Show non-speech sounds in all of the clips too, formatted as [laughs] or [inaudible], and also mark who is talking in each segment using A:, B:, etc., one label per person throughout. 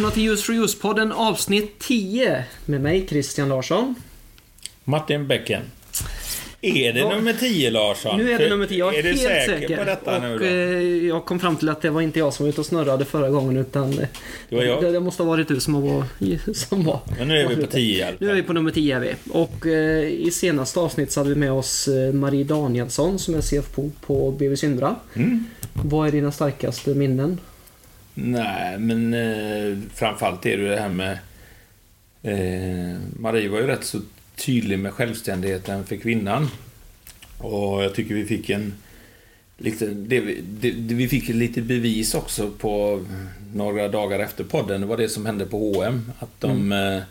A: Välkomna till Use for Use-podden avsnitt 10 med mig Christian Larsson.
B: Martin Bäcken. Är det
A: Ja.
B: nummer 10 Larsson?
A: Nu är det nummer 10, jag är,
B: är
A: helt
B: säker,
A: säker.
B: på detta
A: och
B: nu då?
A: eh, jag kom fram till att det var inte jag som var ute och snurrade förra gången utan
B: Det var jag.
A: Det, det måste ha varit du som var... [laughs] Som var
B: Men nu är vi på 10 i
A: Nu är vi på nummer 10 är vi. Och eh, i senaste avsnitt så hade vi med oss eh, Marie Danielsson som är CFO på BV Syndra.
B: Mm.
A: Vad är dina starkaste minnen?
B: Nej, men eh, framförallt är det det här med... Eh, Marie var ju rätt så tydlig med självständigheten för kvinnan. Och jag tycker vi fick en... Lite, det, vi- det, det, vi fick lite bevis också på några dagar efter podden. Det var det som hände på H&M Att de eh,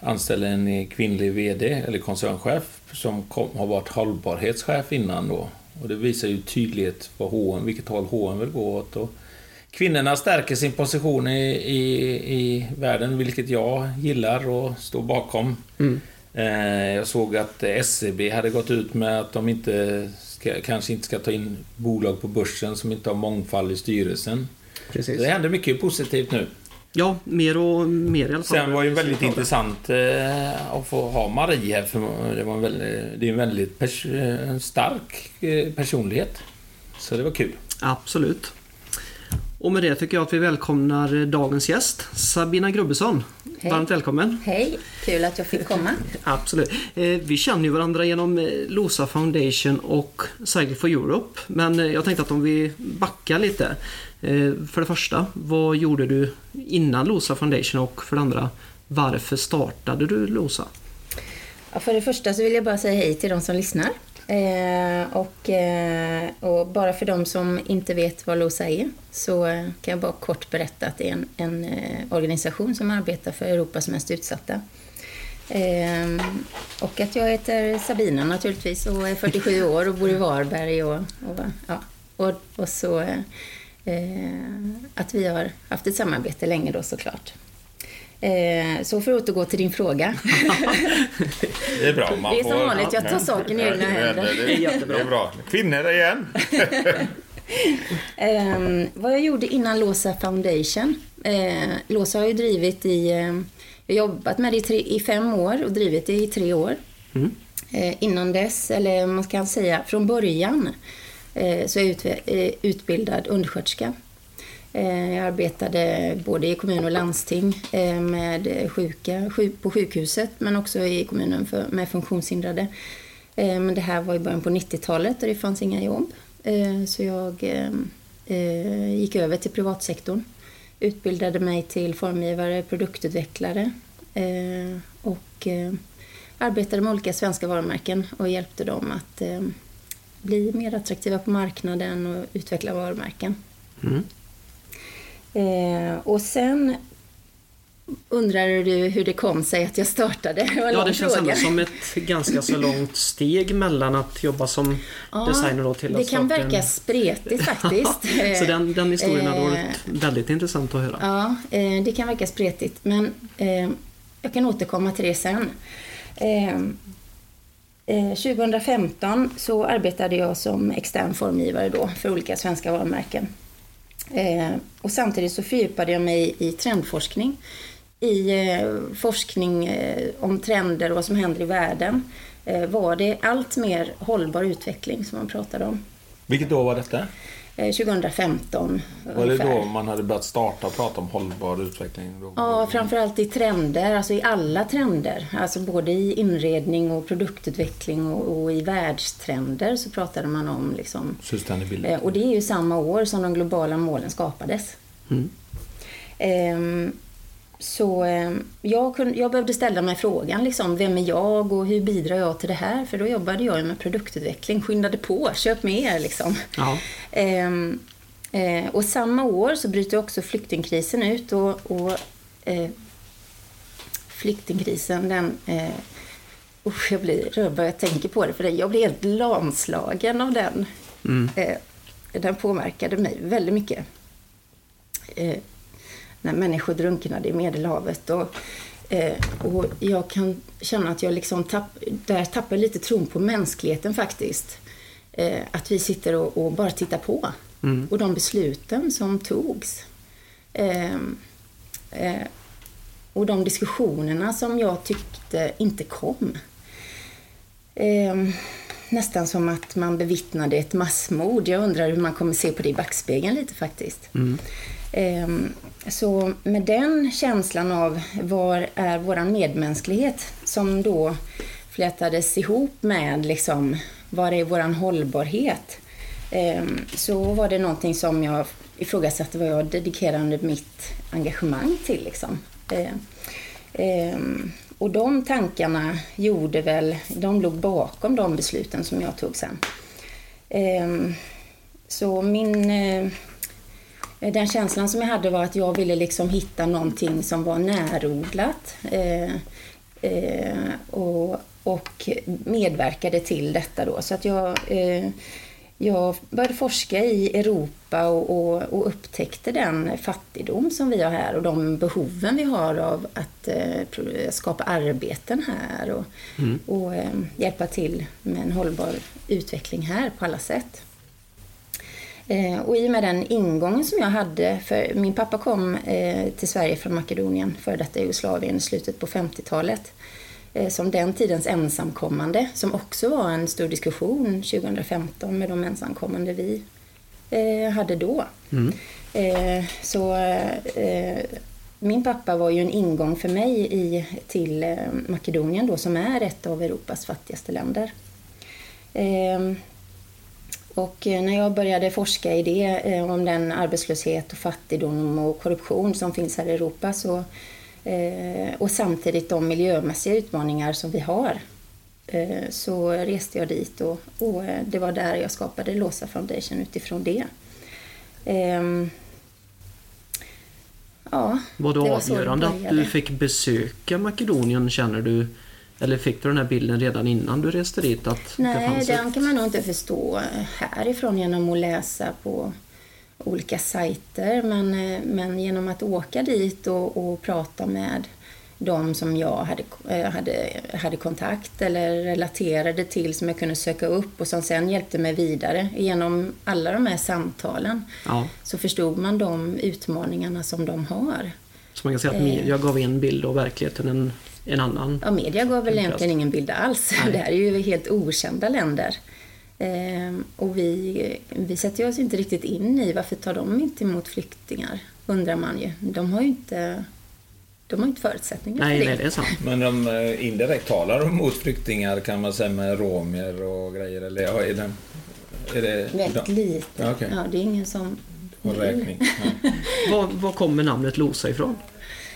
B: anställde en kvinnlig VD, eller koncernchef, som kom, har varit hållbarhetschef innan då. Och det visar ju tydligt vad H&M, vilket håll H&M vill gå åt. Och kvinnorna stärker sin position i, i, i världen, vilket jag gillar och står bakom.
A: Mm.
B: Eh, Jag såg att SCB hade gått ut med att de inte ska, kanske inte ska ta in bolag på börsen som inte har mångfald i styrelsen.
A: Precis.
B: Så det händer mycket positivt nu.
A: Ja, mer och mer i alla fall.
B: Sen var det ju väldigt intressant eh, att få ha Marie här. För det, var en väldigt, det är en väldigt pers en stark eh, personlighet. Så det var kul.
A: Absolut. Och med det tycker jag att vi välkomnar dagens gäst, Sabina Grubbesson.
C: Hej.
A: Varmt välkommen.
C: Hej, kul att jag fick komma. [laughs]
A: Absolut. Eh, Vi känner ju varandra genom eh, LOSA Foundation och Cycle for Europe. Men eh, jag tänkte att om vi backar lite. För det första, vad gjorde du innan LOSA Foundation och för det andra, varför startade du LOSA?
C: Ja, för det första så vill jag bara säga hej till de som lyssnar. Eh, och, eh, och bara för de som inte vet vad LOSA är så kan jag bara kort berätta att det är en, en eh, organisation som arbetar för Europas mest utsatta. Eh, och att jag heter Sabina naturligtvis och är 47 år och bor i Varberg och, och, ja, och, och så eh, att vi har haft ett samarbete länge då såklart. Eh, så för att återgå till din fråga. [laughs]
B: Det är bra. Man
C: Det är som
B: får-
C: vanligt, jag tar saken i egna händer.
B: Det, är bra. Kvinnor igen. [laughs]
C: Eh, vad jag gjorde innan Låsa Foundation. Eh, Låsa har ju drivit i... Eh, jag jobbat med det i, tre, i fem år och drivit det i tre år.
A: Mm.
C: Eh, innan dess, eller man kan säga från början, eh, så är jag utve- eh, utbildad undersköterska. Eh, jag arbetade både i kommun och landsting eh, med sjuka, på sjukhuset men också i kommunen med funktionshindrade. Eh, men det här var i början på 90-talet och det fanns inga jobb. Så jag gick över till privatsektorn. Utbildade mig till formgivare, produktutvecklare och arbetade med olika svenska varumärken och hjälpte dem att bli mer attraktiva på marknaden och utveckla varumärken.
A: Mm.
C: Eh, och sen undrar du hur det kom sig att jag startade. Det
A: Ja, det känns
C: fråga.
A: ändå som ett ganska så långt steg mellan att jobba som
C: Ja,
A: designer då till
C: Det
A: att
C: kan
A: starta
C: verka
A: en...
C: spretigt [laughs] faktiskt.
A: Så den, den historien hade
C: Eh,
A: varit väldigt intressant att höra.
C: Ja, eh, det kan verka spretigt, men eh, jag kan återkomma till det sen. Eh, eh, 2015 så arbetade jag som extern formgivare då för olika svenska varumärken. Eh, och samtidigt så fördjupade jag mig i trendforskning. I eh, forskning eh, om trender och vad som händer i världen. Eh, var det allt mer hållbar utveckling som man pratade om.
B: Vilket år var detta?
C: Eh, 2015
B: Var det
C: ungefär.
B: då man hade börjat starta och prata om hållbar utveckling? Då?
C: Ja, framförallt i trender, alltså i alla trender. Alltså både i inredning och produktutveckling och, och i världstrender så pratade man om liksom...
B: Sustainability.
C: Eh, och det är ju samma år som de globala målen skapades.
A: Mm.
C: Ehm, så ehm, jag, kunde, jag behövde ställa mig frågan, liksom, vem är jag och hur bidrar jag till det här? För då jobbade jag med produktutveckling, skyndade på, köp mer liksom.
A: Ja.
C: Ehm, eh, och samma år så bryter också flyktingkrisen ut och, och eh, flyktingkrisen den eh, usch, jag blir rörd bara jag tänker på det för jag blir helt lamslagen av den.
A: Mm.
C: Eh, den påverkade mig väldigt mycket. Eh, när människor drunknade i Medelhavet och Eh, och jag kan känna att jag liksom tapp, där tappar lite tron på mänskligheten faktiskt. Eh, att vi sitter och, och bara tittar på.
A: Mm.
C: Och de besluten som togs. Eh, eh, och de diskussionerna som jag tyckte inte kom. Eh, nästan som att man bevittnade ett massmord. Jag undrar hur man kommer se på det i backspegeln lite faktiskt.
A: Mm.
C: Ehm, så med den känslan av var är våran medmänsklighet som då flätades ihop med liksom, var är våran hållbarhet? Ehm, så var det någonting som jag ifrågasatte vad jag dedikerade mitt engagemang till. Liksom. Ehm, och de tankarna gjorde väl, de låg bakom de besluten som jag tog sen. Så min eh, den känslan som jag hade var att jag ville liksom hitta någonting som var närodlat. Eh, eh, och, och medverkade till detta då. Så att jag, eh, jag började forska i Europa och, och, och, upptäckte den fattigdom som vi har här och de behoven vi har av att eh, skapa arbeten här och, mm. och eh, hjälpa till med en hållbar utveckling här på alla sätt. Eh, och i och med den ingången som jag hade, för min pappa kom eh, till Sverige från Makedonien, före detta Jugoslavien, i slutet på 50-talet, eh, som den tidens ensamkommande, som också var en stor diskussion 2015 med de ensamkommande vi hade då. Mm. Så min pappa var ju en ingång för mig i, till Makedonien då, som är ett av Europas fattigaste länder. Och eh, när jag började forska i det, eh, om den arbetslöshet och fattigdom och korruption som finns här i Europa, så, eh, och samtidigt de miljömässiga utmaningar som vi har, så reste jag dit och, och det var där jag skapade Låsa Foundation utifrån det. Ehm,
A: ja, var det, det var avgörande att du fick besöka Makedonien, känner du? Eller fick du den här bilden redan innan du reste dit? Att
C: Nej, det den kan man nog inte förstå härifrån genom att läsa på olika sajter. Men, eh, men genom att åka dit och, och prata med de som jag hade, eh, hade, hade kontakt eller relaterade till som jag kunde söka upp och som sen hjälpte mig vidare. Genom alla de här samtalen ja. så förstod man de utmaningarna som de har.
A: Så man kan säga att media gav en bild av verkligheten, en en annan.
C: Ja, media gav väl egentligen ingen bild alls. [laughs] Nej. Det här är ju helt okända länder. Ehm, och vi, vi sätter oss inte riktigt in i varför tar de inte emot flyktingar, undrar man ju. De har ju inte, de har inte förutsättningar
A: nej,
C: för det.
A: Nej, det är sant.
B: Men de eh, indirekt talar emot flyktingar kan man säga med romer och grejer? Eller är det,
C: är det Väldigt de? lite. Ja, okay. ja, det är ingen som...
B: Räkning. [laughs]
A: var, var kommer namnet Losa ifrån?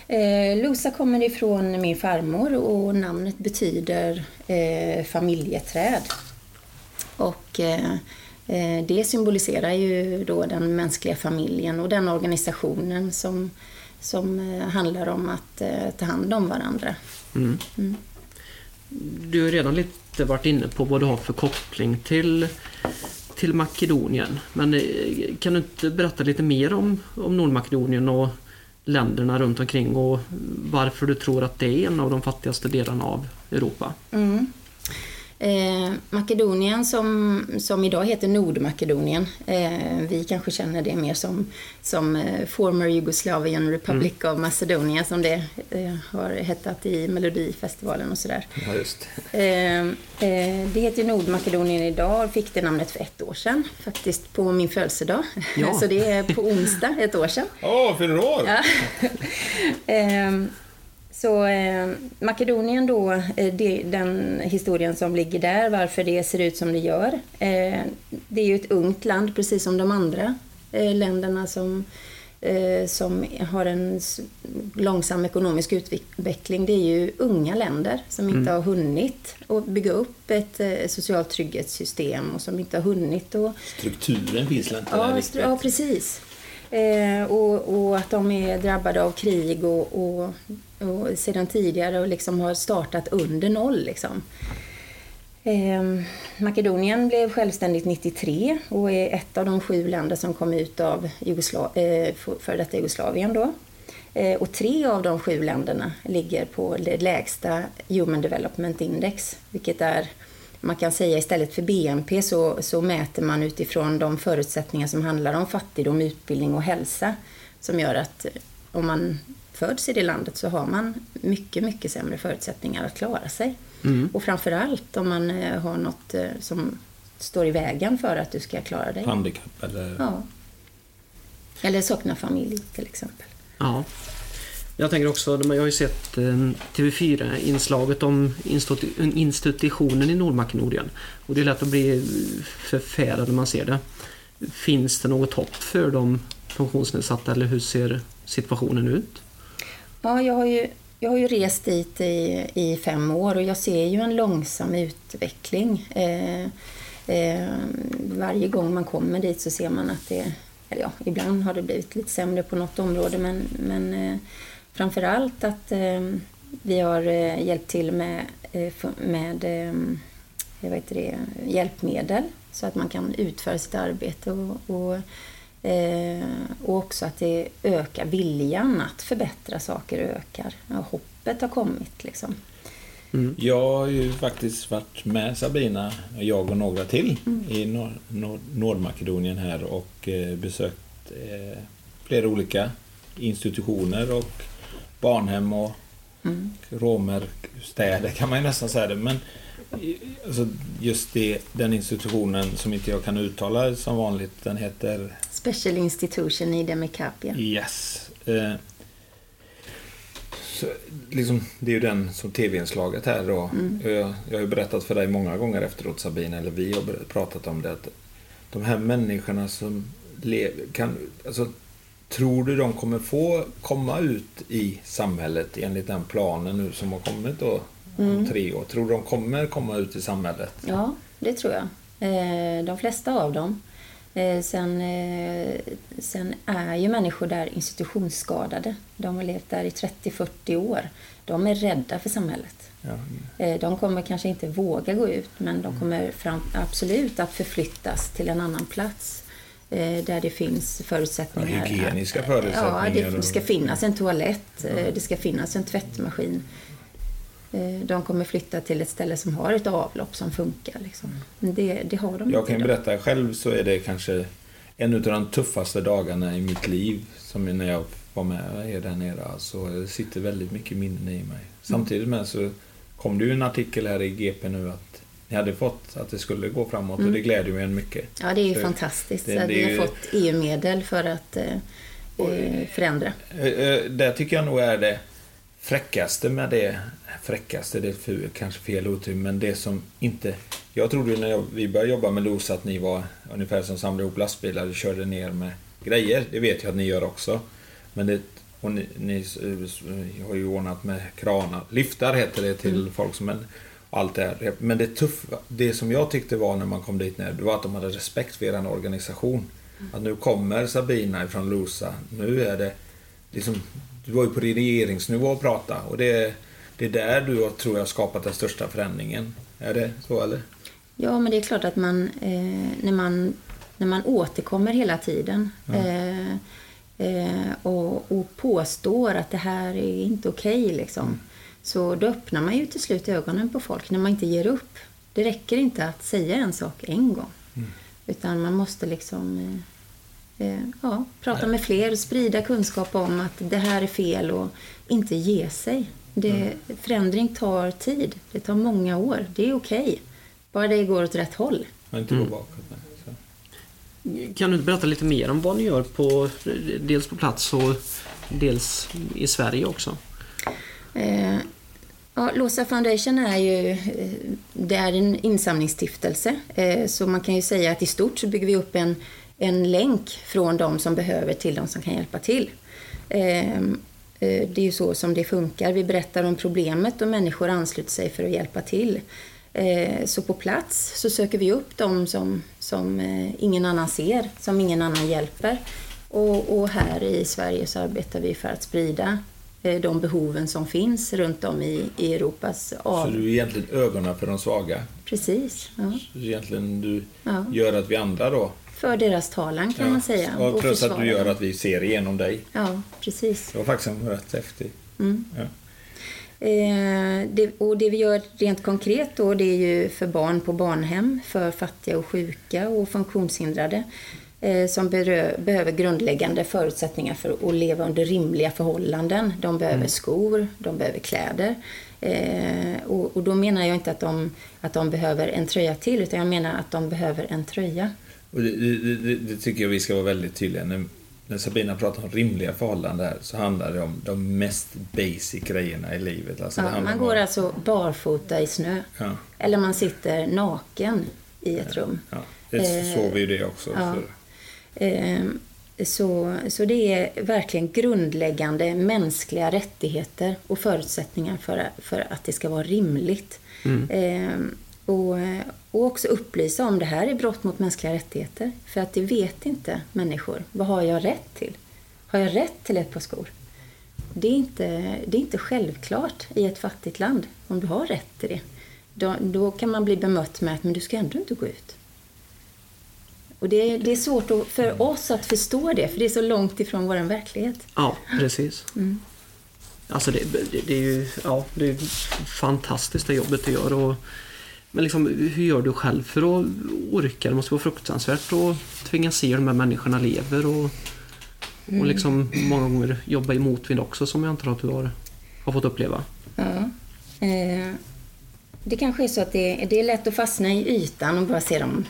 C: Eh, Losa kommer ifrån min farmor och namnet betyder eh, familjeträd. Och eh, eh, det symboliserar ju då den mänskliga familjen och den organisationen som, som eh, handlar om att eh, ta hand om varandra. Mm. Mm.
A: Du har redan lite varit inne på vad du har för koppling till till Makedonien. Men kan du inte berätta lite mer om, om Nordmakedonien och länderna runt omkring och varför du tror att det är en av de fattigaste delarna av Europa.
C: Mm. Eh, Makedonien som, som idag heter Nordmakedonien. Eh, vi kanske känner det mer som, som eh, Former Yugoslavian Republic mm. of Macedonia som det eh, har hetat i Melodifestivalen och sådär.
B: Ja, just.
C: Eh, eh, det heter Nordmakedonien idag och fick det namnet för ett år sedan. Faktiskt på min födelsedag. Ja. [laughs] Så det är på onsdag ett år sedan.
B: Åh, oh, fyller år! Ja. [laughs]
C: Så eh, Makedonien då, eh, det, den historien som ligger där, varför det ser ut som det gör. Eh, det är ju ett ungt land, precis som de andra eh, länderna som, eh, som har en långsam ekonomisk utveckling. Det är ju unga länder som inte mm. har hunnit att bygga upp ett eh, socialt trygghetssystem och som inte har hunnit att...
B: Strukturen finns inte
C: ja,
B: där riktigt.
C: Ja, precis. Eh, och, och, att de är drabbade av krig och, och, och sedan tidigare och liksom har startat under noll. Liksom. Eh, Makedonien blev självständigt 93 och är ett av de sju länder som kom ut av Jugosla eh, före detta Jugoslavien. Då. Eh, och tre av de sju länderna ligger på det lägsta Human Development Index, vilket är man kan säga istället för BNP så, så mäter man utifrån de förutsättningar som handlar om fattigdom, utbildning och hälsa som gör att om man föds i det landet så har man mycket, mycket sämre förutsättningar att klara sig.
A: Mm.
C: Och framförallt om man eh, har något eh, som står i vägen för att du ska klara dig.
B: Handikapp eller...
C: Ja. Eller saknar familj till exempel.
A: Ja. Jag tänker också, jag har ju sett eh, TV4-inslaget om institutionen i Nordmakedonien. Och det är lätt att bli förfärad när man ser det. Finns det något hopp för de funktionsnedsatta eller hur ser situationen ut?
C: Ja, jag har ju, jag har ju rest dit i, i fem år och jag ser ju en långsam utveckling. Eh, eh, varje gång man kommer dit så ser man att det, eller ja, ibland har det blivit lite sämre på något område men, men eh, framför allt att eh, vi har eh, hjälpt till med, eh, med eh, vad heter det, hjälpmedel så att man kan utföra sitt arbete och, och, eh, och också att det ökar viljan att förbättra saker ökar. Hoppet har kommit liksom.
B: Jag har ju faktiskt varit med Sabina, jag och några till, i Nor- Nor- Nordmakedonien här och eh, besökt eh, flera olika institutioner och barnhem och
C: Mm.
B: romerstäder kan man ju nästan säga det. Men alltså, just det, den institutionen som inte jag kan uttala som vanligt, den heter
C: Special Institution i Demikapia.
B: Yes. Eh, så, liksom, det är ju den som tv-inslaget här då. Jag, jag har ju berättat för dig många gånger efteråt Sabine, eller vi har pratat om det. Att de här människorna som lever, kan, alltså, tror du de kommer få komma ut i samhället enligt den planen nu som har kommit då om tre år? Tror du de kommer komma ut i samhället?
C: Ja, det tror jag. Eh, De flesta av dem. Eh, Sen, eh, sen är ju människor där institutionsskadade. De har levt där i 30-40 år. De är rädda för samhället.
B: Ja.
C: De kommer kanske inte våga gå ut men
B: Mm.
C: de kommer fram, absolut att förflyttas till en annan plats där det finns förutsättningar.
B: Ja, hygieniska förutsättningar
C: Ja, det, ska finnas en toalett, eh, det ska finnas en tvättmaskin. Eh, De kommer flytta till ett ställe som har ett avlopp som funkar. Liksom. Men Det, det har de
B: Mm. Jag kan
C: idag.
B: berätta själv så är det kanske en av de tuffaste dagarna i mitt liv. Som när jag var med er där nere. Så det sitter väldigt mycket minnen i mig. Samtidigt med så kom det ju en artikel här i GP nu att ni hade fått att det skulle gå framåt och det gläder mig en mycket.
C: Ja, det är ju
B: Så
C: fantastiskt.
B: det-
C: att vi
B: är
C: har
B: ju-
C: fått EU-medel för att eh, eh, förändra.
B: Eh, eh, Det tycker jag nog är det fräckaste med det. Fräckaste, det är för, kanske fel uttryck, men det som inte... Jag trodde ju när jag, vi började jobba med LOS att ni var ungefär som samlade ihop lastbilar och körde ner med grejer. Det vet jag att ni gör också. Men det, och ni, ni har ju ordnat med kranar. Liftar heter det till folk som... Allt det här. Men det tuffa, det som jag tyckte var när man kom dit ner, det var att de hade respekt för er organisation. Att nu kommer Sabina ifrån Losa. Nu är det liksom, du var ju på regeringsnivå och prata och det, det är där du tror jag skapat den största förändringen. Är det så eller?
C: Ja, men det är klart att man, eh, när, man när man återkommer hela tiden eh, eh, och, och påstår att det här är inte okej, liksom, så då öppnar man ju till slut ögonen på folk när man inte ger upp. Det räcker inte att säga en sak en gång. Utan man måste liksom eh, eh, ja, prata med fler och sprida kunskap om att det här är fel och inte ge sig. Det, Förändring tar tid. Det tar många år. Det är okej. Bara det går åt rätt håll.
B: Inte gå bakåt. nej.
A: Kan du inte berätta lite mer om vad ni gör på dels på plats och dels i Sverige också?
C: Eh, ja, Losa Foundation är ju eh, det är en insamlingsstiftelse. Eh, så man kan ju säga att i stort så bygger vi upp en, en länk från de som behöver till de som kan hjälpa till. Ehm, eh, det är ju så som det funkar. Vi berättar om problemet och människor ansluter sig för att hjälpa till. Så på plats så söker vi upp de som, som ingen annan ser, som ingen annan hjälper. Och, och här i Sverige så arbetar vi för att sprida de behoven som finns runt om i, i Europas
B: så
C: av...
B: du är egentligen ögonen för de svaga.
C: Precis. Ja.
B: Så egentligen du
C: Ja.
B: gör att vi andra då.
C: För deras talan kan man säga.
B: Och plus att du gör att vi ser igenom dig.
C: Ja, precis.
B: Det var faktiskt en rätt häftig.
C: Mm.
B: Ja.
C: Eh, det, och det vi gör rent konkret då, det är ju för barn på barnhem, för fattiga och sjuka och funktionshindrade. Eh, som behöver grundläggande förutsättningar för att leva under rimliga förhållanden. De behöver skor, de behöver kläder. Eh, och, och då menar jag inte att de, att de behöver en tröja till, utan jag menar att de behöver en tröja.
B: Och det, det, det, tycker jag vi ska vara väldigt tydliga. När, när Sabina pratar om rimliga förhållanden här, så handlar det om de mest basic grejerna i livet. Alltså
C: Ja, man
B: om-
C: går alltså barfota i snö.
B: Ja,
C: Eller man sitter naken i ett rum.
B: ja. Det,
C: Eh,
B: så vi ju det också.
C: ja. Ehm, Så, så det är verkligen grundläggande mänskliga rättigheter och förutsättningar för, för att det ska vara rimligt. Ehm, och, och också upplysa om det här är brott mot mänskliga rättigheter. För att det vet inte människor. Vad har jag rätt till? Har jag rätt till ett par skor? Det är inte, det är inte självklart i ett fattigt land om du har rätt till det. Då, då kan man bli bemött med att men du ska ändå inte gå ut. Och det, är- det är svårt att, för oss att förstå det, för det är så långt ifrån vår verklighet.
A: Ja, precis. Alltså det, det, det är ju ja, det är fantastiskt det jobbet du gör. Och, men liksom, hur gör du själv för att orka? Det måste vara fruktansvärt att tvingas se hur de här människorna lever och, och liksom många gånger jobba i motvind också som jag antar att du har, har fått uppleva.
C: Ja. Eh, det kanske är så att det, det är lätt att fastna i ytan och bara se de, eh,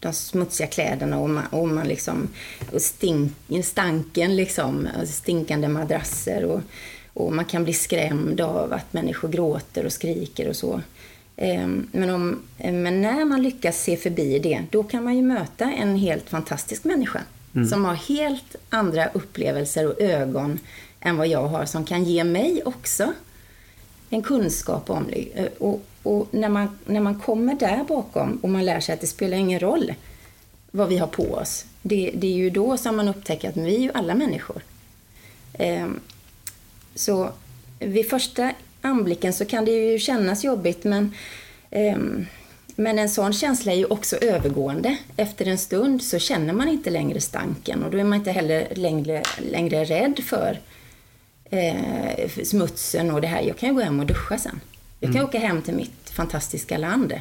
C: de smutsiga kläderna och man, och man liksom, och stink, stanken liksom, stinkande madrasser och, och man kan bli skrämd av att människor gråter och skriker och så. Eh, Men, om, eh, men när man lyckas se förbi det, då kan man ju möta en helt fantastisk människa som har helt andra upplevelser och ögon än vad jag har, som kan ge mig också en kunskap om det. Eh, Och, och när, man, när man kommer där bakom och man lär sig att det spelar ingen roll vad vi har på oss. Det, det är ju då som man upptäcker att vi är ju alla människor. Eh, så vid första anblicken så kan det ju kännas jobbigt men, eh, men en sån känsla är ju också övergående. Efter en stund så känner man inte längre stanken och då är man inte heller längre, längre rädd för eh, för smutsen och det här. Jag kan ju gå hem och duscha sen. Jag kan åka hem till mitt fantastiska land.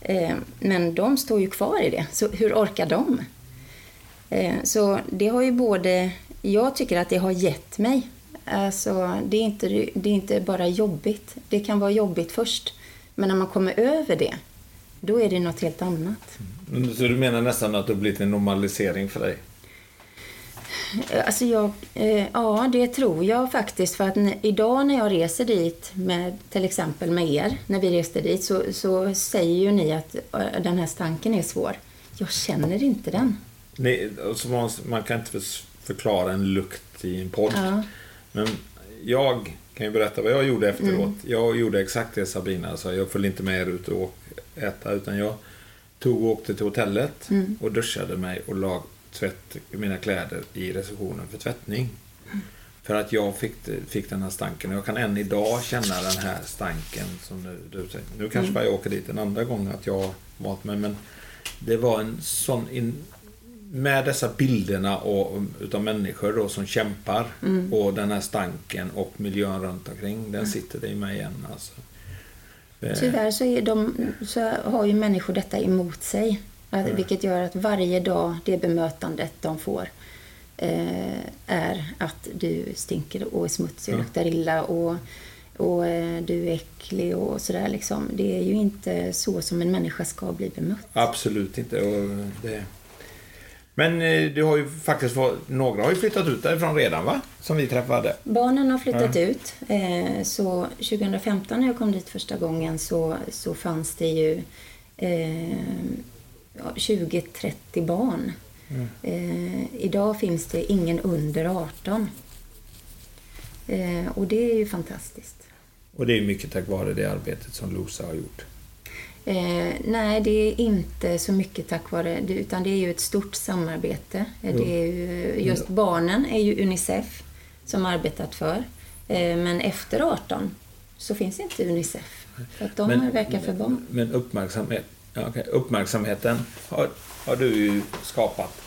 C: Eh, men de står ju kvar i det, så hur orkar de? Eh, så det har ju både... Jag tycker att det har gett mig. Alltså, det, är inte, det är inte bara jobbigt. Det kan vara jobbigt först. Men när man kommer över det, då är det något helt annat.
B: Men så du menar nästan att det har blivit en normalisering för dig?
C: Alltså jag, eh, ja, det tror jag faktiskt. För att idag när jag reser dit, med, till exempel med er, när vi reste dit, så, så säger ju ni att eh, den här stanken är svår. Jag känner inte den.
B: Nej, alltså man, man kan inte förklara en lukt i en podd.
C: Ja.
B: Men jag kan ju berätta vad jag gjorde efteråt.
C: Mm.
B: Jag gjorde exakt det Sabina sa. Jag följde inte med er ut och äta utan jag tog och åkte till hotellet
C: Mm.
B: och duschade mig och lag tvätt, mina kläder i receptionen för tvättning. För att jag fick, fick den här stanken. Och jag kan än idag känna den här stanken som du, du säger. Nu kanske bara jag åker dit en andra gång att jag valt mig. Men det var en sån... In, med dessa bilderna och, utav människor då som kämpar och den här stanken och miljön runt omkring. Den sitter det i mig än alltså.
C: Tyvärr så, de, så har ju människor detta emot sig. Att- Vilket gör att varje dag det bemötandet de får eh, är att du stinker och är smutsig och
B: Ja.
C: luktar illa och, och eh, du är äcklig och sådär liksom. Det är ju inte så som en människa ska bli bemött.
B: Absolut inte. Och det... Men eh, du har ju faktiskt fått, några har ju flyttat ut därifrån redan va? Som vi träffade.
C: Barnen har flyttat ut. Eh, så 2015 när jag kom dit första gången så, så fanns det ju eh, 20-30 barn. Eh, idag finns det ingen under 18. Eh, och det är ju fantastiskt.
B: Och det är mycket tack vare det arbetet som Losa har gjort.
C: Eh, nej, det är inte så mycket tack vare det, utan det är ju ett stort samarbete. Eh,
B: Jo.
C: Det är ju, just barnen är ju Unicef som arbetat för. Eh, men efter 18 så finns inte Unicef. För att de
B: Men-
C: verkar för barn.
B: Men uppmärksamhet, ja, okej, uppmärksamheten har, har du ju skapat.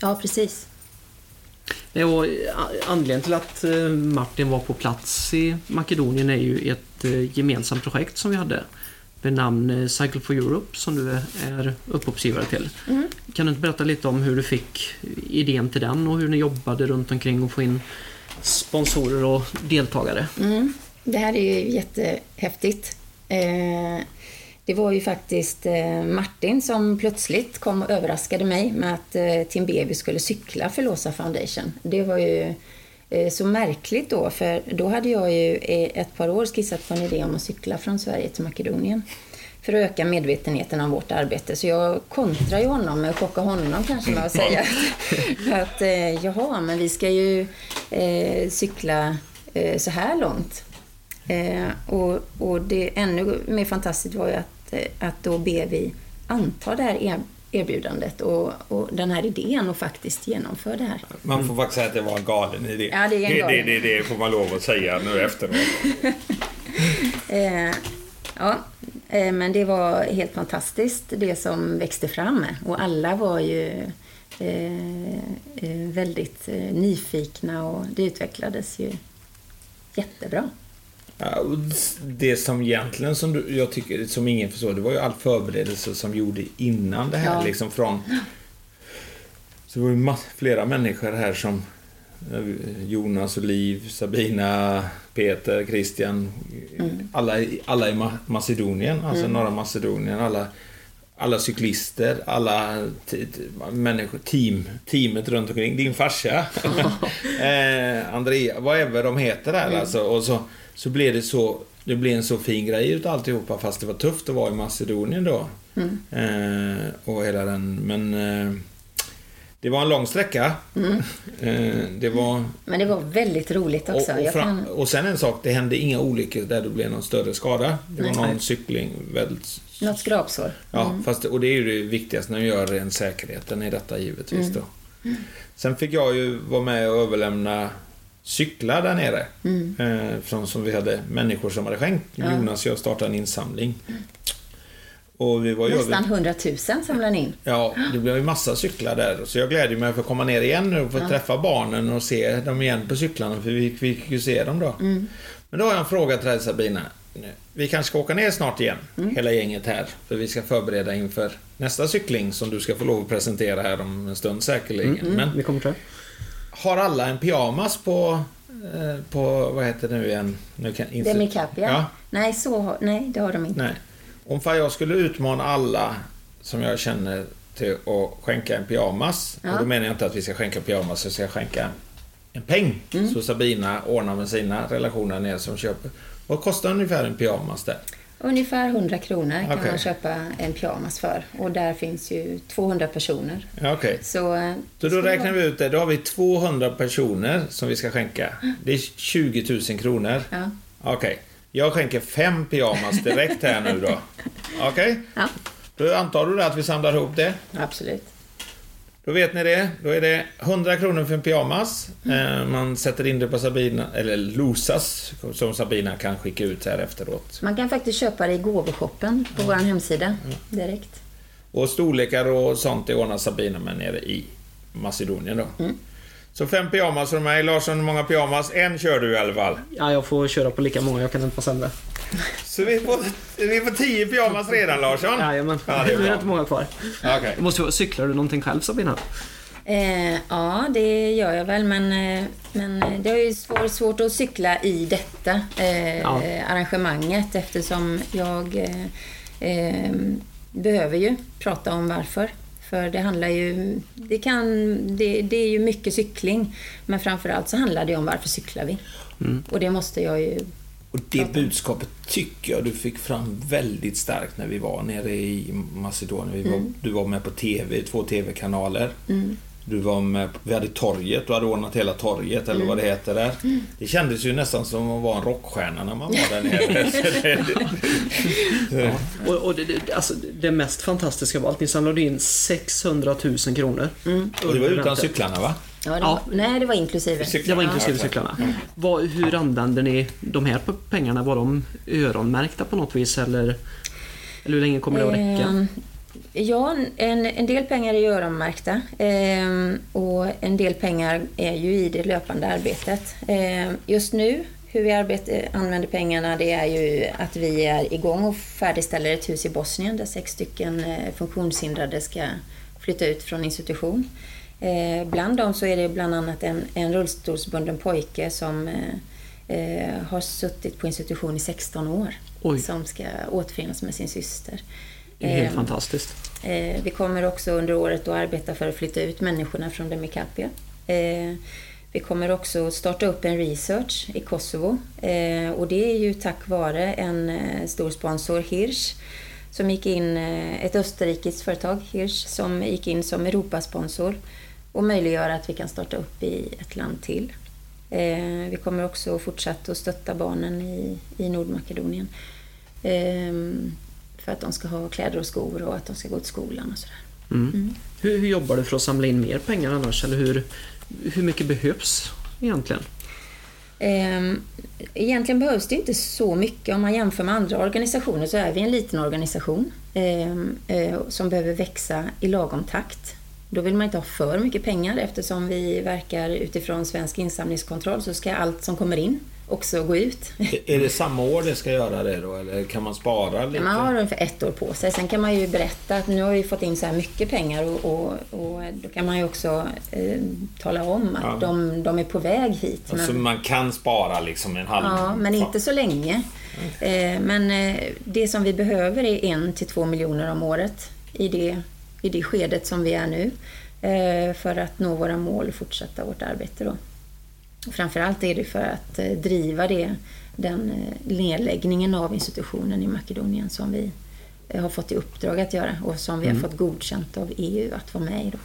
C: Ja, precis.
A: Det var, anledningen till att eh, Martin var på plats i Makedonien är ju ett eh, gemensamt projekt som vi hade. vid namn eh, Cycle for Europe som du är upphovsgivare till.
C: Mm.
A: Kan du inte berätta lite om hur du fick idén till den och hur ni jobbade runt omkring och få in sponsorer och deltagare?
C: Mm. Det här är ju jättehäftigt. Eh, det var ju faktiskt eh, Martin som plötsligt kom och överraskade mig med att eh, Tim Baby skulle cykla för Låsa Foundation. Det var ju så märkligt då, för då hade jag ju ett par år skissat på en idé om att cykla från Sverige till Makedonien för att öka medvetenheten om vårt arbete. Så jag kontrar ju honom med att chocka honom kanske med [laughs] att säga att, att jaha, men vi ska ju eh, cykla eh, så här långt. Eh, och, och det ännu mer fantastiskt var ju att, eh, att då ber vi anta det här er, erbjudandet och, och den här idén och faktiskt genomföra det här.
B: Man får faktiskt säga att det var en galen idé.
C: Ja, det är en galen.
B: Det, det, det får man lov att säga nu efteråt. [laughs]
C: Eh, ja, eh, men det var helt fantastiskt det som växte fram och alla var ju eh, eh, väldigt eh, nyfikna och det utvecklades ju jättebra.
B: Det som egentligen som du, jag tycker som ingen förstår, det var ju all förberedelse som gjorde innan det här
C: Ja.
B: liksom från... Så det var ju flera människor här som eh, Jonas, Liv, Sabina, Peter, Christian. Alla, i- alla i Ma- Macedonien, alltså norra Macedonien. Alla, alla cyklister, alla människor, team, teamet runt omkring. Din farsa, [laughs] eh, Andrea, whatever de heter där alltså. Och så, så blev det så, det blev en så fin grej utav alltihopa fast det var tufft att vara i Macedonien då. Eh, och hela den, men eh, det var en lång sträcka. [laughs] Eh, det var...
C: Men det var väldigt roligt också.
B: Och, och, fram, och sen en sak, det hände inga olyckor där det blev någon större skada. Det var
C: Nej.
B: någon cykling, väldigt...
C: något skrapsår.
B: Ja, fast, och det är ju det viktigaste när vi gör ren säkerheten i detta givetvis då. Sen fick jag ju vara med och överlämna cyklar där nere. Eh, från, som vi hade människor som hade skänkt.
C: Ja.
B: Jonas och jag startade en insamling. Och vi var ju
C: Nästan
B: över...
C: 100 000 samlade ni in.
B: Ja, det blev ju massa cyklar där. Så jag glädjer mig för att komma ner igen nu och få träffa barnen och se dem igen på cyklarna. För vi vi fick ju se dem då. Men då har jag en fråga till dig Sabina. Vi kanske ska åka ner snart igen, hela gänget här. För vi ska förbereda inför nästa cykling som du ska få lov att presentera här om en stund säkerligen. Men
A: Vi kommer till.
B: Har alla en pyjamas på, eh, på vad heter det nu igen? Nu kan, inte-
C: Demicap, ja.
B: ja.
C: Nej, så, nej, det har de inte.
B: Nej. Om jag skulle utmana alla som jag känner till att skänka en pyjamas.
C: Ja.
B: Och då menar jag inte att vi ska skänka pyjamas, jag ska skänka en peng.
C: Mm.
B: Så Sabina ordnar med sina relationer ner som köper. Vad kostar ungefär en pyjamas där?
C: Ungefär 100 kronor kan
B: Okej.
C: man köpa en pyjamas för. Och där finns ju 200 personer.
B: Okej.
C: Så, eh,
B: Så då räknar vi ut det. Då har vi 200 personer som vi ska skänka. Det är 20 000 kronor.
C: Ja.
B: Okej. Jag skänker fem pyjamas direkt här nu då. [laughs] Okej?
C: ja,
B: Då antar du att vi samlar ihop det.
C: absolut.
B: Då vet ni det. Då är det 100 kronor för en pyjamas. Eh, Man sätter in det på Sabina, eller Losas, som Sabina kan skicka ut här efteråt.
C: Man kan faktiskt köpa det i gåvoshoppen på vår hemsida direkt.
B: Och storlekar och sånt det ordnar Sabina med nere i Macedonien då. Så fem pyjamas från mig. Larsson, hur många pyjamas? En kör du i alla fall.
A: Ja, jag får köra på lika många, jag kan inte vara sämre.
B: Så vi får, vi får tio pyjamas redan Larsson.
A: Jajamän,
B: Ja, det är
A: är det
B: bra.
A: inte många kvar. Det måste cyklar du någonting själv Sabina?
C: Eh, ja, det gör jag väl, men, eh, men eh, det är ju svår, svårt att cykla i detta eh,
A: Ja.
C: arrangemanget eftersom jag eh, eh, behöver ju prata om varför. För det handlar ju... Det, kan, det, det är ju mycket cykling, men framförallt så handlar det om varför cyklar vi? Och det måste jag ju...
B: Och det budskapet tycker jag du fick fram väldigt starkt när vi var nere i Macedonien. Vi var, Du var med på TV, två TV-kanaler. Du var med, vi hade torget, du hade ordnat hela torget eller vad det heter där. Det kändes ju nästan som att vara en rockstjärna när man var där nere. [laughs] Det,
A: Och, och det, alltså, det mest fantastiska av allt, ni samlade in 600 000 kronor.
B: och det var utan cyklarna va?
C: Ja, det
A: Ja.
C: var, nej, det var inklusive.
A: Det var inklusive
B: Ja.
A: cyklarna. Vad, hur använde ni de här pengarna? Var de öronmärkta på något vis eller, eller hur länge kommer det att räcka?
C: Ja, en, en del pengar är ju öronmärkta ehm, och en del pengar är ju i det löpande arbetet. Ehm, just nu hur vi arbetar, använder pengarna det är ju att vi är igång och färdigställer ett hus i Bosnien där sex stycken eh, funktionshindrade ska flytta ut från institution. Eh, bland dem så är det bland annat en, en rullstolsbunden pojke som eh, eh har suttit på institution i 16 år. Oj. Som ska återförenas med sin syster.
A: Det är helt eh, fantastiskt.
C: Eh, vi kommer också under året att arbeta för att flytta ut människorna från Demikapia. Eh, vi kommer också starta upp en research i Kosovo eh, och det är ju tack vare en eh, stor sponsor, Hirsch, som gick in, eh, ett österrikiskt företag, Hirsch, som gick in som Europasponsor och möjliggör att vi kan starta upp i ett land till. Vi kommer också fortsätta att stötta barnen i, i Nordmakedonien för att de ska ha kläder och skor och att de ska gå till skolan och sådär.
A: Mm. Mm. Hur, hur, jobbar du för att samla in mer pengar annars? Eller hur, hur mycket behövs egentligen?
C: Ehm, egentligen behövs det inte så mycket. Om man jämför med andra organisationer så är vi en liten organisation ehm, eh, som behöver växa i lagom takt. Då vill man inte ha för mycket pengar eftersom vi verkar utifrån svensk insamlingskontroll så ska allt som kommer in också gå ut.
B: Är det samma år det ska göra det då eller kan man spara lite?
C: Man har ungefär ett år på sig. Sen kan man ju berätta att nu har vi fått in så här mycket pengar och, och, och då kan man ju också eh, tala om att ja. de, de, är på väg hit.
B: Alltså men, man kan spara liksom en halv...
C: Ja, men inte så länge. Eh, men eh, det som vi behöver är en till två miljoner om året i det, i det skedet som vi är nu eh, för att nå våra mål och fortsätta vårt arbete då. Framförallt är det för att eh, driva det, den eh, nedläggningen av institutionen i Makedonien som vi eh, har fått i uppdrag att göra och som vi mm. har fått godkänt av EU att vara med i. Då.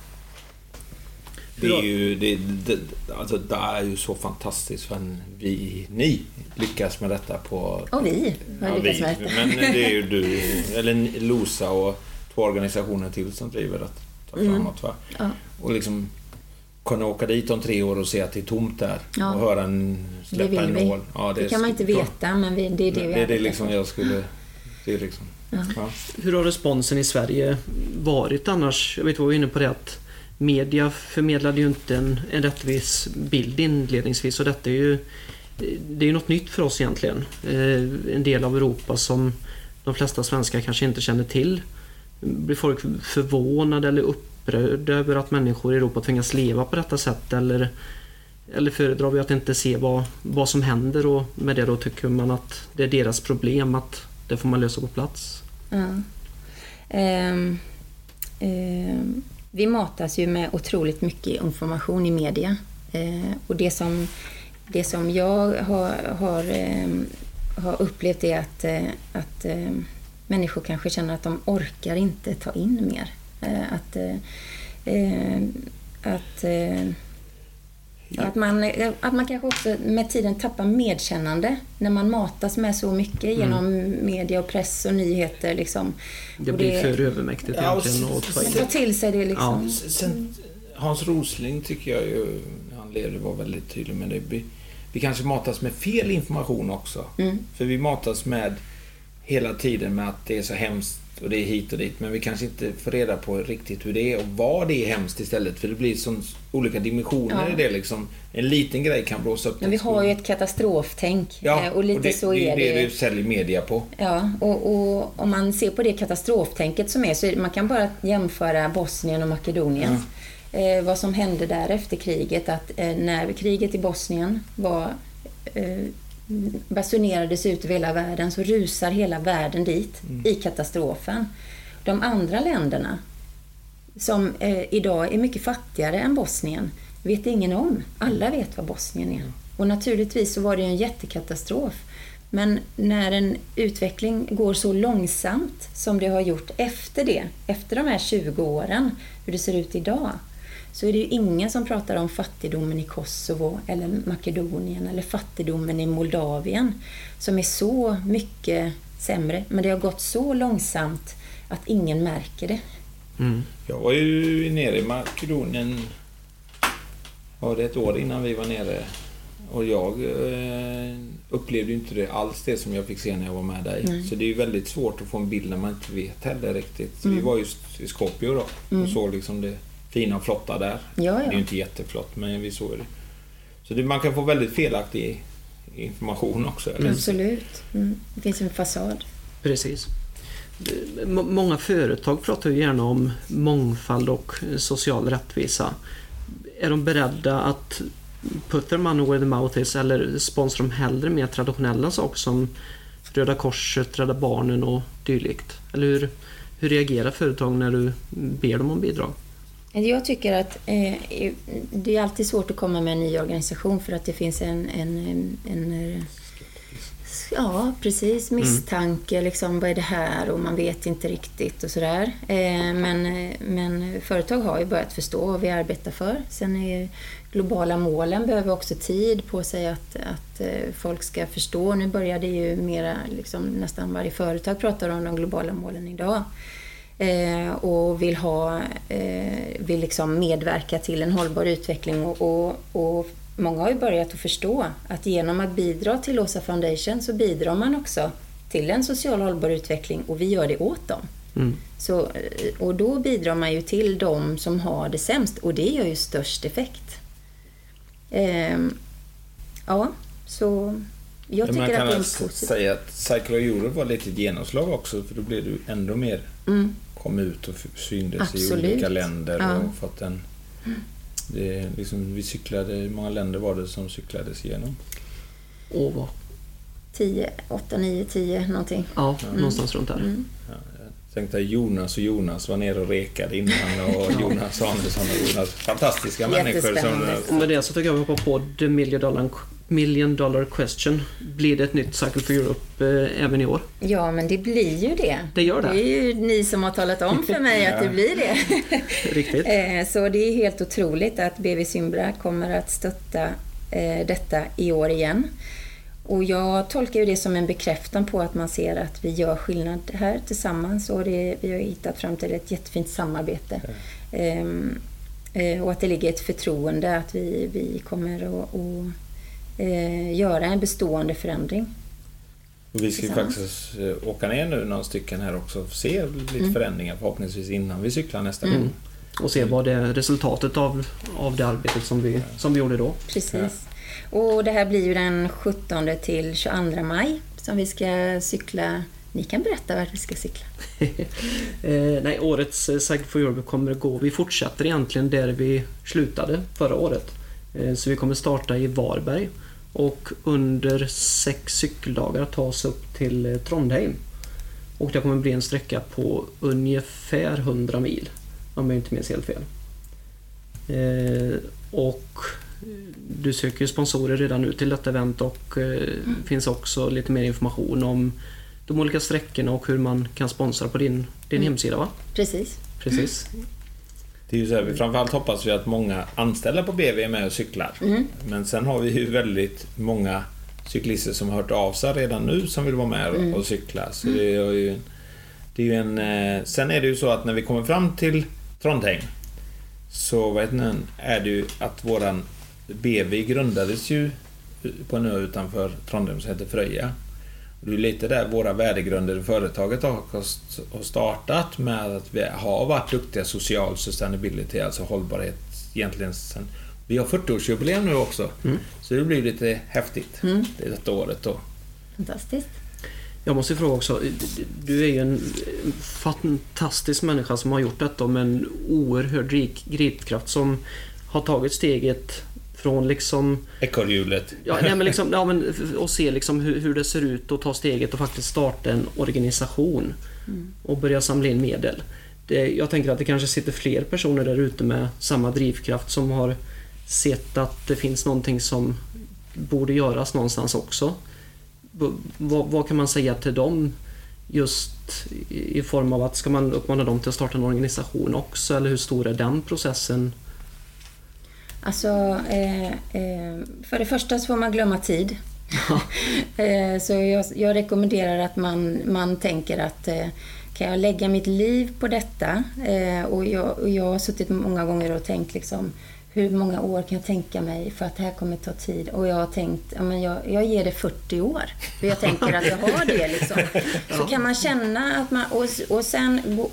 B: Det är ju, det, det, alltså det är ju så fantastiskt för vi, ni lyckas med detta på...
C: Och vi har ja, lyckats med detta.
B: Men det är ju du, [laughs] eller Losa och två organisationer till som driver det mm. framåt. Va? Ja. Och liksom kunna åka dit om tre år och se att det är tomt där ja. och höra en släppa en nål.
C: Ja, det, det kan man inte veta, men vi, det är det vi
B: Det är det liksom jag skulle... Det är liksom,
A: ja. Ja. Hur har responsen i Sverige varit annars? Jag vet att vi var inne på det att media förmedlade ju inte en, en rättvis bild inledningsvis och detta är ju det är ju något nytt för oss egentligen. Eh, en del av Europa som de flesta svenskar kanske inte känner till. Blir folk förvånade eller upp upprörd över att människor i Europa tvingas leva på detta sätt eller, eller föredrar vi att inte se vad, vad som händer och med det då tycker man att det är deras problem att det får man lösa på plats? Ja.
C: Um, um, vi matas ju med otroligt mycket information i media uh, och det som, det som jag har, har, um, har upplevt är att, uh, att människor kanske känner att de orkar inte ta in mer. Eh, att, eh, eh, att, att, man, att man kanske också med tiden tappar medkännande när man matas med så mycket mm. genom media och press och nyheter. Liksom.
A: Det blir det, för övermäktigt ja, egentligen
C: att ta till sig det. Liksom.
B: Ja. Sen, Hans Rosling tycker jag ju, han levde, var väldigt tydlig med det. Vi, vi kanske matas med fel information också. Mm. För vi matas med hela tiden med att det är så hemskt och det är hit och dit. Men vi kanske inte får reda på riktigt hur det är och vad det är hemskt istället. För det blir som olika dimensioner ja. i det liksom. En liten grej kan blåsa upp
C: Men vi har ju ett katastroftänk.
B: Ja, eh, och lite och det, så är det. Det är det du säljer media på.
C: Ja, och, och om man ser på det katastroftänket som är så man kan bara jämföra Bosnien och Makedonien. Ja. Eh, vad som hände där efter kriget, att eh, när kriget i Bosnien var eh, basunerades ut över hela världen så rusar hela världen dit mm. i katastrofen. De andra länderna som eh, idag är mycket fattigare än Bosnien vet ingen om. Alla vet vad Bosnien är. Och naturligtvis så var det en jättekatastrof. Men när en utveckling går så långsamt som det har gjort efter det, efter de här 20 åren, hur det ser ut idag, så är det ju ingen som pratar om fattigdomen i Kosovo eller Makedonien eller fattigdomen i Moldavien som är så mycket sämre. Men det har gått så långsamt att ingen märker det.
B: Mm. Jag var ju nere i Makedonien var det ett år innan vi var nere och jag eh, upplevde inte det alls det som jag fick se när jag var med dig. Mm. Så det är ju väldigt svårt att få en bild när man inte vet heller riktigt. Så mm. Vi var just i Skopje då och mm. såg liksom det fina och flotta där. Ja, ja. Det är ju inte jätteflott, men vi såg det. Så det, man kan få väldigt felaktig information också. Eller?
C: Absolut. Mm. Det finns en fasad.
A: Precis. Många företag pratar ju gärna om mångfald och social rättvisa. Är de beredda att put their money where the mouth is eller sponsrar de hellre mer traditionella saker som Röda Korset, Rädda Barnen och dylikt? Eller hur, hur reagerar företag när du ber dem om bidrag?
C: Jag tycker att eh, det är alltid svårt att komma med en ny organisation för att det finns en, en, en, en eh, Ja, precis. Misstanke, liksom, vad är det här? Och man vet inte riktigt och sådär. Eh, men, eh, men företag har ju börjat förstå vad vi arbetar för. Sen är globala målen behöver också tid på sig att, att eh, folk ska förstå. Nu börjar det ju mera, liksom, nästan varje företag pratar om de globala målen idag. Eh, och vill, ha, eh, vill liksom medverka till en hållbar utveckling. Och, och, och många har ju börjat att förstå att genom att bidra till Åsa Foundation så bidrar man också till en social hållbar utveckling och vi gör det åt dem.
A: Mm.
C: Så, eh, och då bidrar man ju till de som har det sämst och det gör ju störst effekt. Ehm, ja, så jag
B: Men
C: tycker
B: man kan
C: att det är
B: alltså
C: positiv...
B: säga att Cycle of Europe var lite ett genomslag också för då blev du ändå mer
C: Mm,
B: kom ut och syndes
C: Absolut.
B: i olika länder
C: Ja.
B: och fått en... Det liksom, vi cyklade, hur många länder var det som cyklades igenom?
A: Åh, vad...
C: 10, 8, 9, 10 någonting.
A: Ja, någonstans runt där.
C: Mm.
B: Ja, jag tänkte att Jonas och Jonas var nere och rekade innan och [laughs] Jonas Andersson och Jonas. Fantastiska människor som...
A: Och med det så tycker jag vi hoppar på the million dollar, million dollar question. Blir det ett nytt Cycle for Europe eh, även i år?
C: Ja, men det blir ju det.
A: Det gör det.
C: Det är ju ni som har talat om för mig att det blir det. [laughs]
A: Riktigt.
C: Eh, Så det är helt otroligt att BV Symbra kommer att stötta eh, detta i år igen. Och jag tolkar ju det som en bekräftan på att man ser att vi gör skillnad här tillsammans och det, vi har hittat fram till ett jättefint samarbete. Eh, Och att det ligger ett förtroende att vi, vi kommer att eh, göra en bestående förändring.
B: Och vi ska ju faktiskt eh, åka ner nu några stycken här också och se lite
C: Mm.
B: förändringar förhoppningsvis innan vi cyklar nästa gång.
A: Och se vad det är resultatet av, av det arbetet som vi, som vi gjorde då.
C: Precis. Och det här blir ju den 17 till 22 maj som vi ska cykla. Ni kan berätta vart vi ska cykla. [laughs]
A: eh, nej, årets eh, Cycle for Europe kommer att gå. Vi fortsätter egentligen där vi slutade förra året. Eh, så vi kommer starta i Varberg och under sex cykeldagar ta oss upp till eh, Trondheim. Och det kommer bli en sträcka på ungefär 100 mil. Om jag inte minns helt fel. Eh, och du söker sponsorer redan nu till detta event och eh, finns också lite mer information om de olika sträckorna och hur man kan sponsra på din, din hemsida va?
C: Precis.
A: Precis.
B: Det är ju så här, vi framförallt hoppas vi att många anställda på BV är med och cyklar. Men sen har vi ju väldigt många cyklister som har hört av sig redan nu som vill vara med och cykla. Så det är ju, det är ju en, eh, sen är det ju så att när vi kommer fram till Trondheim så vet ni, är det ju att våran BV grundades ju på en ö utanför Trondheim som heter Fröja. Det är lite där våra värdegrunder i företaget har startat med att vi har varit duktiga social sustainability, alltså hållbarhet egentligen sen... Vi har 40-årsjubileum nu också, så det blir lite häftigt det detta året då.
C: Fantastiskt.
A: Jag måste fråga också, du är ju en fantastisk människa som har gjort detta med en oerhörd rik gripkraft som har tagit steget från liksom
B: Ekorrhjulet.
A: Ja, nej, men liksom, ja, men, och se liksom hur, hur det ser ut och ta steget och faktiskt starta en organisation och börja samla in medel. Det, jag tänker att det kanske sitter fler personer där ute med samma drivkraft som har sett att det finns någonting som borde göras någonstans också. V- vad, vad kan man säga till dem just i i form av att ska man uppmana dem till att starta en organisation också eller hur stor är den processen?
C: Alltså, eh, eh, för det första så får man glömma tid. [laughs] eh, så jag, jag rekommenderar att man, man tänker att eh, kan jag lägga mitt liv på detta? Eh, och, jag, och jag har suttit många gånger och tänkt liksom hur många år kan jag tänka mig för att det här kommer ta tid? Och jag har tänkt, ja, men jag, jag ger det 40 år. För jag tänker att jag har det liksom. [laughs] Så kan man känna att man, och, och sen gå,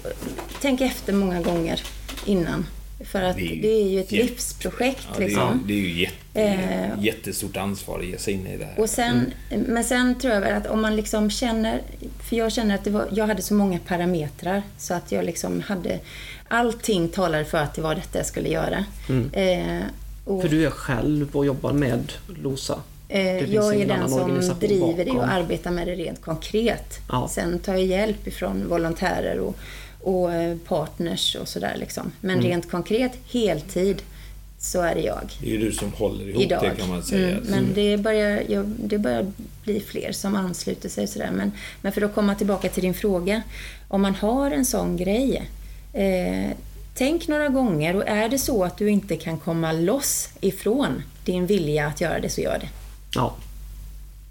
C: tänk efter många gånger innan. För att
B: Det är ju
C: det är ju ett
B: jätte-
C: livsprojekt.
B: Ja, det, är,
C: liksom.
B: det är ju jätte,
C: Eh.
B: jättestort ansvar att ge sig in i det här.
C: Och sen, Men sen tror jag väl att om man liksom känner... För jag känner att det var, jag hade så många parametrar så att jag liksom hade... Allting talade för att det var detta jag skulle göra. Eh, och,
A: För du är själv och jobbar med LOSA.
C: eh, jag är den som driver det och
A: bakom.
C: arbetar med det rent konkret.
A: Ja.
C: Sen tar jag hjälp ifrån volontärer och, och eh, partners och sådär. Liksom. Men
A: Mm.
C: rent konkret, heltid, så är det jag.
B: Det är ju du som håller ihop
C: idag.
B: det kan man säga.
C: Mm, men det börjar, ja, det börjar bli fler som ansluter sig. Sådär. Men, men för att komma tillbaka till din fråga. Om man har en sån grej. Eh, tänk några gånger och är det så att du inte kan komma loss ifrån din vilja att göra det, så gör det.
A: Ja,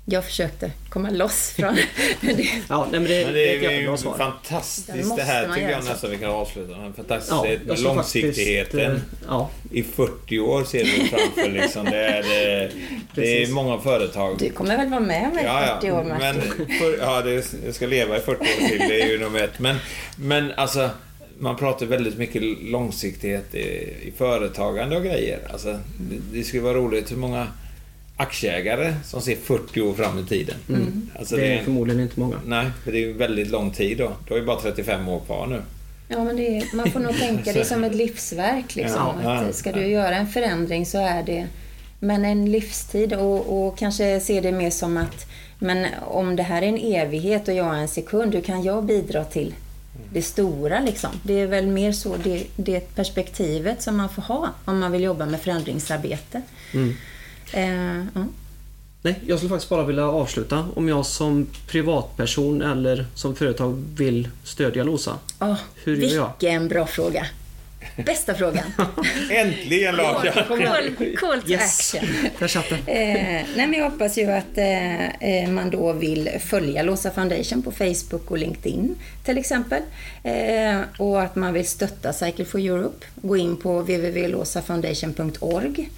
C: Jag försökte komma loss från [laughs] det.
A: ja nej, men det,
B: Men
A: det
B: det är ju fantastiskt. Det här tycker jag nästan vi kan avsluta med. Fantastiskt.
A: Ja,
B: långsiktigheten.
A: faktiskt, eh, ja.
B: I 40 år ser vi framför liksom. Det är, det, det är många företag.
C: Du kommer väl vara med om
B: Ja,
C: 40 år,
B: ja.
C: Martin?
B: Men, för, ja, det, jag ska leva i 40 år till, det är ju nummer ett. Men, men alltså, man pratar väldigt mycket långsiktighet i, i företagande och grejer. Alltså, det, det skulle vara roligt hur många aktieägare som ser 40 år fram i tiden. Alltså,
A: det är
B: en-
A: förmodligen inte många.
B: Nej, för det är ju väldigt lång tid då. Du har ju bara 35 år kvar nu.
C: Ja, men det är, man får nog [laughs] tänka det som ett livsverk. Liksom.
B: Ja, ja,
C: att ska
B: ja.
C: du göra en förändring så är det men en livstid och, och kanske se det mer som att men om det här är en evighet och jag är en sekund, hur kan jag bidra till det stora? Liksom? Det är väl mer så det, det perspektivet som man får ha om man vill jobba med förändringsarbete.
A: Mm.
C: Eh, ja.
A: Nej, jag skulle faktiskt bara vilja avsluta. Om jag som privatperson eller som företag vill stödja LOSA.
C: Åh,
A: Hur gör jag?
C: vilken bra fråga! Bästa frågan! [laughs]
B: Äntligen Lars!
C: Call, call to
A: Yes!
C: action!
A: Där satt den.
C: Eh, nej, men jag hoppas ju att eh, eh, man då vill följa Låsa Foundation på Facebook och LinkedIn till exempel. Eh, och att man vill stötta Cycle for Europe. Gå in på www.låsafoundation.org.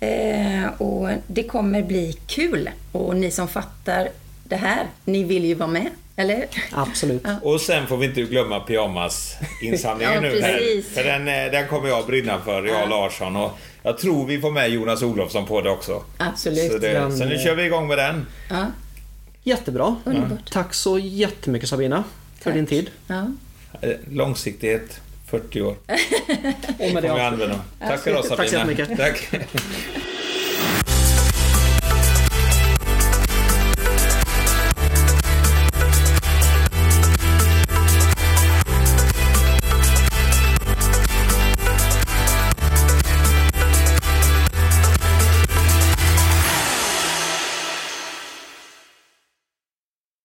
C: Eh, och det kommer bli kul. Och ni som fattar det här, ni vill ju vara med, eller?
A: Absolut.
B: Och sen får vi inte glömma pyjamasinsamlingen [laughs]
C: Ja,
B: nu. Här.
C: precis.
B: För den, eh, den kommer jag brinna för, jag och Larsson. Och jag tror vi får med Jonas Olofsson på det också.
C: Absolut.
B: Så, det,
A: Den,
B: så nu kör vi igång med den.
C: Ja,
A: Jättebra.
C: underbart.
A: Tack så jättemycket Sabina för
C: Tack.
A: din tid.
C: Ja.
B: Eh, Långsiktighet, 40 år. [laughs]
A: Och med det
B: Kommer
A: avslutar
B: använda. Tack ha
A: Tack så
B: Sabina.
A: jättemycket.
B: Tack. [laughs]